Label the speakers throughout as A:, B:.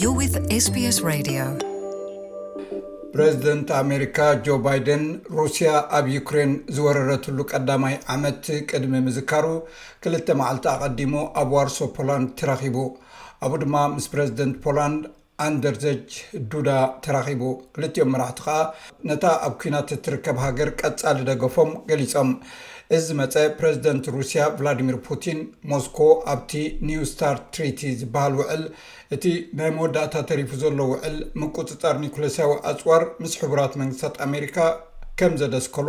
A: You're with SBS Radio.
B: ፕረዚደንት ኣሜሪካ ጆ ባይደን ሩስያ ኣብ ዩክሬን ዝወረረትሉ ቀዳማይ ዓመት ቅድሚ ምዝካሩ ክልተ መዓልቲ ኣቐዲሙ ኣብ ዋርሶ ፖላንድ ተረኺቡ ኣብኡ ድማ ምስ ፕረዚደንት ፖላንድ ኣንደርዘጅ ዱዳ ተራኺቡ። ክልቲኦም መራሕቲ ከኣ ነታ ኣብ ኲናት እትርከብ ሃገር ቀጻሊ ደገፎም ገሊጾም። እዚ ዝመጸ ፕረዚደንት ሩስያ ቭላድሚር ፑቲን ሞስኮ ኣብቲ ኒው ስታርት ትሪቲ ዝበሃል ውዕል እቲ ናይ መወዳእታ ተሪፉ ዘሎ ውዕል ምቁጽጻር ኒኩለስያዊ ኣጽዋር ምስ ሕቡራት መንግስታት ኣሜሪካ ከም ዘደስከሎ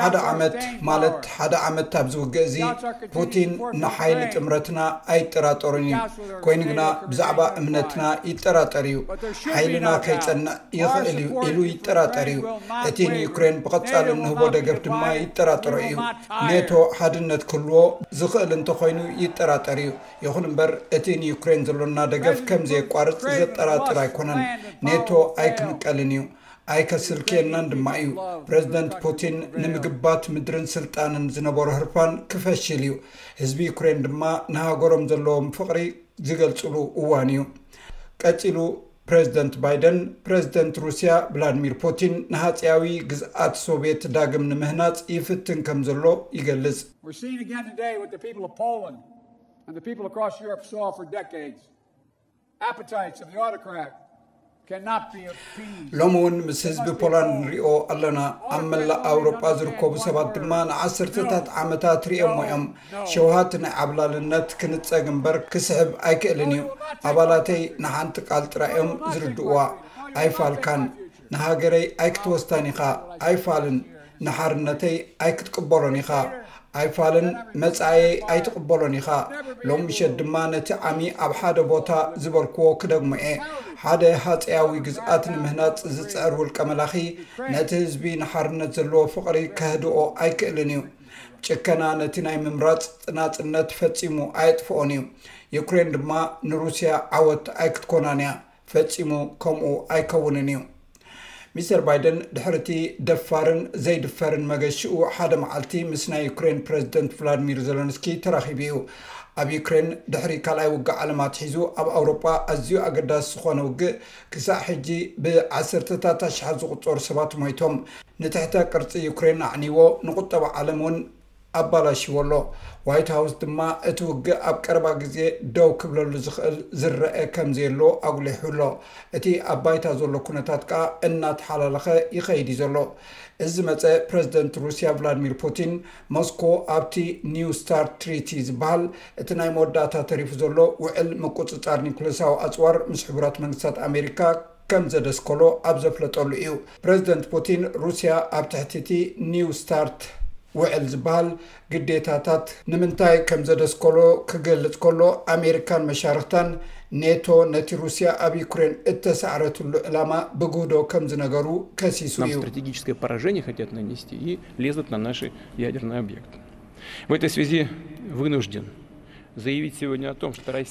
B: ሓደ ዓመት ማለት ሓደ ዓመት ኣብዚ ውግእ እዚ ፑቲን ንሓይሊ ጥምረትና ኣይጠራጠሩን እዩ ኮይኑ ግና ብዛዕባ እምነትና ይጠራጠር እዩ ሓይልና ከይፀንዕ ይኽእል እዩ ኢሉ ይጠራጠር እዩ እቲ ንዩክሬን ብቐፃሊ እንህቦ ደገፍ ድማ ይጠራጠሮ እዩ ኔቶ ሓድነት ክህልዎ ዝኽእል እንተኮይኑ ይጠራጠር እዩ ይኹን እምበር እቲ ንዩክሬን ዘሎና ደገፍ ከም ዘየቋርጽ ዘጠራጥር ኣይኮነን። ኔቶ ኣይክምቀልን እዩ፣ ኣይከስልክየናን ድማ እዩ። ፕረዚደንት ፑቲን ንምግባት ምድርን ስልጣንን ዝነበሮ ህርፋን ክፈሽል እዩ። ህዝቢ ዩክሬን ድማ ንሃገሮም ዘለዎም ፍቕሪ ዝገልጽሉ እዋን እዩ። ቀጺሉ ፕረዚደንት ባይደን፣ ፕረዚደንት ሩስያ ቭላድሚር ፑቲን ንሃጺያዊ ግዝኣት ሶቭየት ዳግም ንምህናጽ ይፍትን ከም ዘሎ ይገልጽ።
C: and the people across Europe saw for decades, appetites of the autocrat
B: ሎሚ እውን ምስ ህዝቢ ፖላንድ ንሪኦ ኣለና ኣብ መላእ ኣውሮጳ ዝርከቡ ሰባት ድማ ንዓሰርተታት ዓመታት ርኦሞ እዮም ሸውሃት ናይ ዓብላልነት ክንፀግ እምበር ክስሕብ ኣይክእልን እዩ ኣባላተይ ንሓንቲ ቃል ጥራይ እዮም ዝርድእዋ ኣይፋልካን ንሃገረይ ኣይክትወስዳን ኢኻ ኣይፋልን ንሓርነተይ ኣይክትቅበሎን ኢኻ ኣይፋልን መጻኢየይ ኣይትቕበሎን ኢኻ ሎም ምሸት ድማ ነቲ ዓሚ ኣብ ሓደ ቦታ ዝበልክዎ ክደግሞ እየ ሓደ ሃጸያዊ ግዝኣት ንምህናጽ ዝጽዕር ውልቀ መላኺ ነቲ ህዝቢ ንሓርነት ዘለዎ ፍቕሪ ከህድኦ ኣይክእልን እዩ ጭከና ነቲ ናይ ምምራጽ ናጽነት ፈጺሙ ኣየጥፍኦን እዩ ዩክሬን ድማ ንሩስያ ዓወት ኣይክትኮናን እያ ፈጺሙ ከምኡ ኣይከውንን እዩ። ሚስተር ባይደን ድሕሪ እቲ ደፋርን ዘይድፈርን መገሽኡ ሓደ መዓልቲ ምስ ናይ ዩክሬን ፕረዚደንት ቭላድሚር ዘለንስኪ ተራኺቡ እዩ። ኣብ ዩክሬን ድሕሪ ካልኣይ ውግእ ዓለም ኣትሒዙ ኣብ ኣውሮጳ ኣዝዩ ኣገዳሲ ዝኾነ ውግእ ክሳዕ ሕጂ ብዓሰርተታት ኣሽሓት ዝቑጸሩ ሰባት ሞይቶም፣ ንትሕተ ቅርጺ ዩክሬን ኣዕኒዎ፣ ንቁጠባ ዓለም እውን። ኣባላሺዎ ኣሎ። ዋይት ሃውስ ድማ እቲ ውግእ ኣብ ቀረባ ግዜ ደው ክብለሉ ዝኽእል ዝረኣ ከም ዘየሎ ኣጕሊሑ ኣሎ። እቲ ኣብ ባይታ ዘሎ ኵነታት ከኣ እናተሓላለኸ ይኸይድ እዩ ዘሎ። እዚ ዝመጸ ፕረዚደንት ሩስያ ቭላድሚር ፑቲን ሞስኮ ኣብቲ ኒው ስታርት ትሪቲ ዝበሃል እቲ ናይ መወዳእታ ተሪፉ ዘሎ ውዕል ምቍጽጻር ኒዩክለሳዊ ኣጽዋር ምስ ሕቡራት መንግስታት ኣሜሪካ ከም ዘደስከሎ ኣብ ዘፍለጠሉ እዩ። ፕረዚደንት ፑቲን፣ ሩስያ ኣብ ትሕቲ'ቲ ኒው ስታርት ውዕል ዝበሃል ግዴታታት፣ ንምንታይ ከም ዘደስከሎ ክገልጽ ከሎ፣ ኣሜሪካን መሻርኽታን፣ ኔቶ ነቲ ሩስያ ኣብ ዩክሬን እተሳዕረትሉ ዕላማ ብግህዶ ከም ዝነገሩ ከሲሱ እዩ።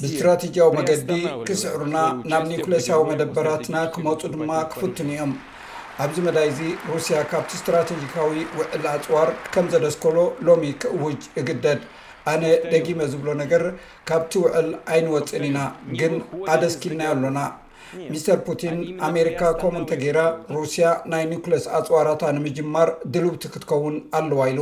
B: ብስትራቴጂያዊ መገዲ ክስዕሩና ናብ ኒኩሌሳዊ መደበራትና ክመፁ ድማ
D: ክፍትኑ
B: እዮም። ኣብዚ መዳይ እዚ ሩስያ ካብቲ ስትራቴጂካዊ ውዕል ኣፅዋር ከም ዘደስኮሎ ሎሚ ክእውጅ እግደድ። ኣነ ደጊመ ዝብሎ ነገር ካብቲ ውዕል ኣይንወፅእን ኢና ግን ኣደስኪልናዮ ኣሎና። ሚስተር ፑቲን ኣሜሪካ ከምኡ እንተገይራ ሩስያ ናይ ኒኩሌስ ኣፅዋራታ ንምጅማር ድልውቲ ክትከውን ኣለዋ ኢሉ።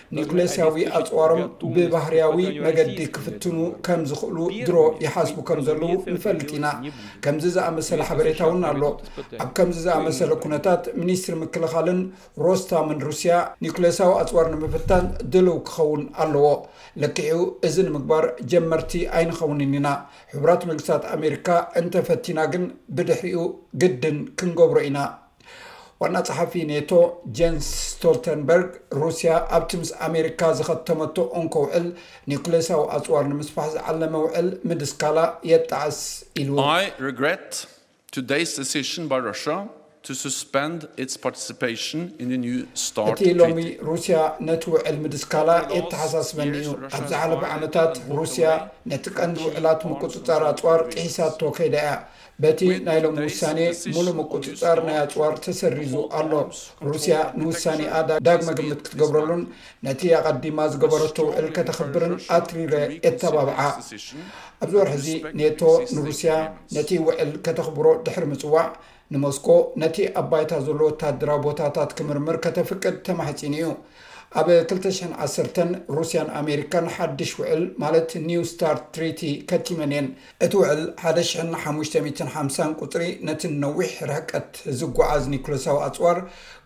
B: ኒኩሌስያዊ ኣጽዋሮም ብባህርያዊ መገዲ ክፍትኑ ከም ዝኽእሉ ድሮ ይሓስቡ ከም ዘለዉ ንፈልጥ ኢና ከምዚ ዝኣመሰለ ሓበሬታ እውን ኣሎ ኣብ ከምዚ ዝኣመሰለ ኩነታት ሚኒስትሪ ምክልኻልን ሮስታምን ሩስያ ኒኩሌሳዊ ኣጽዋር ንምፍታን ድልው ክኸውን ኣለዎ ለክዑ እዚ ንምግባር ጀመርቲ ኣይንኸውንን ኢና ሕቡራት መንግስታት ኣሜሪካ እንተፈቲና ግን ብድሕሪኡ ግድን ክንገብሮ ኢና ዋና ጸሓፊ ኔቶ ጀንስ ስቶልተንበርግ ሩስያ ኣብቲ ምስ ኣሜሪካ ዝኸተመቶ እንኮ ውዕል ኒውክሌሳዊ ኣጽዋር ንምስፋሕ ዝዓለመ ውዕል ምድስካላ የጣዕስ ኢሉ። እቲ ሎሚ ሩስያ ነቲ ውዕል ምድስካላ የተሓሳስበኒ እዩ። ኣብ ዝሓለፈ ዓመታት ሩስያ ነቲ ቀንዲ ውዕላት ምቁጽጻር ኣጽዋር ጥሒሳቶ ከይዳ እያ። በቲ ናይ ሎሚ ውሳኔ ሙሉ ምቁጽጻር ናይ ኣጽዋር ተሰሪዙ ኣሎ። ሩስያ ንውሳኔኣ ዳግመ ግምት ክትገብረሉን ነቲ ኣቐዲማ ዝገበረቶ ውዕል ከተኽብርን ኣትሪረ የተባብዓ። ኣብዚ ወርሒ'ዚ ኔቶ ንሩስያ ነቲ ውዕል ከተኽብሮ ድሕሪ ምጽዋዕ፣ ንሞስኮ ነቲ ኣብ ባይታ ዘሎ ወተሃደራዊ ቦታታት ክምርምር ከተፍቅድ ተማሕጺኑ እዩ። ኣብ ክልተ ሽሕን ዓሰርተን ሩስያን ኣሜሪካን ሓድሽ ውዕል ማለት ኒው ስታርት ትሪቲ ከቲመን እየን። እቲ ውዕል ሓደ ሽሕን ሓሙሽተ ሚእትን ሓምሳን ቁጽሪ ነቲ ንነዊሕ ርሕቀት ዝጓዓዝ ኒኩለሳዊ ኣጽዋር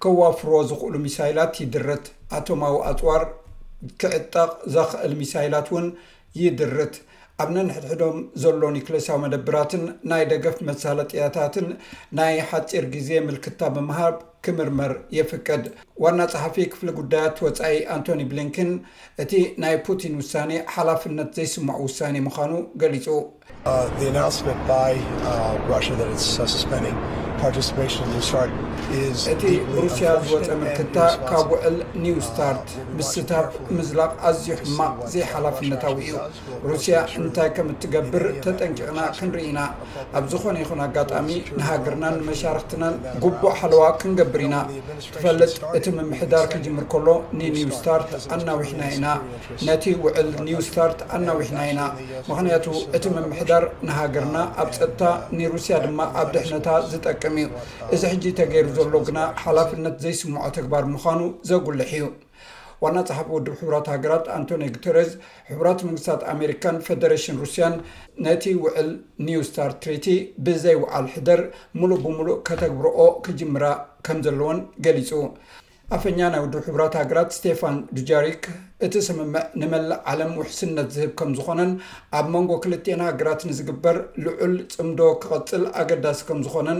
B: ከዋፍርዎ ዝኽእሉ ሚሳይላት ይድርት፣ ኣቶማዊ ኣጽዋር ክዕጠቕ ዘኽእል ሚሳይላት እውን ይድርት፣ ኣብ ነንሕድሕዶም ዘሎ ኒኩለሳዊ መደብራትን ናይ ደገፍ መሳለጥያታትን ናይ ሓጺር ግዜ ምልክታ ብምሃብ ክምርመር የፍቅድ። ዋና ጸሓፊ ክፍሊ ጉዳያት ወጻኢ ኣንቶኒ ብሊንኪን፣ እቲ ናይ ፑቲን ውሳኔ ሓላፍነት ዘይስምዖ ውሳኔ ምዃኑ ገሊጹ። እቲ ብሩስያ ዝወጸ ምልክታ ካብ ውዕል ኒው ስታርት ምስታፍ ምዝላቕ ኣዝዩ ሕማቕ፣ ዘይሓላፍነታዊ እዩ። ሩስያ እንታይ ከም እትገብር ተጠንቂቕና ክንርኢ ኢና። ኣብ ዝኾነ ይኹን ኣጋጣሚ ንሃገርናን ንመሻርኽትናን ግቡእ ሓለዋ ክንገብር ኢና። ትፈልጥ እቲ ምምሕዳር ክጅምር ከሎ ንኒው ስታርት ኣናዊሕና ኢና። ነቲ ውዕል ኒው ስታርት ኣናዊሕና ኢና። ምኽንያቱ እቲ ምምሕዳር ንሃገርና ኣብ ጸጥታ ንሩስያ ድማ ኣብ ድሕነታ ዝጠቅም እዩ። እዚ ሕጂ ተገይሩ ዘሎ ግና ሓላፍነት ዘይስምዖ ተግባር ምዃኑ ዘጉልሕ እዩ። ዋና ጸሓፊ ውድብ ሕቡራት ሃገራት ኣንቶንዮ ጉተረዝ፣ ሕቡራት መንግስታት ኣሜሪካን ፈደረሽን ሩስያን ነቲ ውዕል ኒው ስታርት ትሪቲ ብዘይ ውዓል ሕደር ምሉእ ብምሉእ ከተግብርኦ ክጅምራ ከምዘለወን ገሊጹ። ኣፈኛ ናይ ውድብ ሕቡራት ሃገራት ስቴፋን ዱጃሪክ እቲ ስምምዕ ንመላእ ዓለም ውሕስነት ዝህብ ከምዝኾነን ኣብ መንጎ ክልቲኤን ሃገራት ንዝግበር ልዑል ጽምዶ ክቕጽል ኣገዳሲ ከምዝኾነን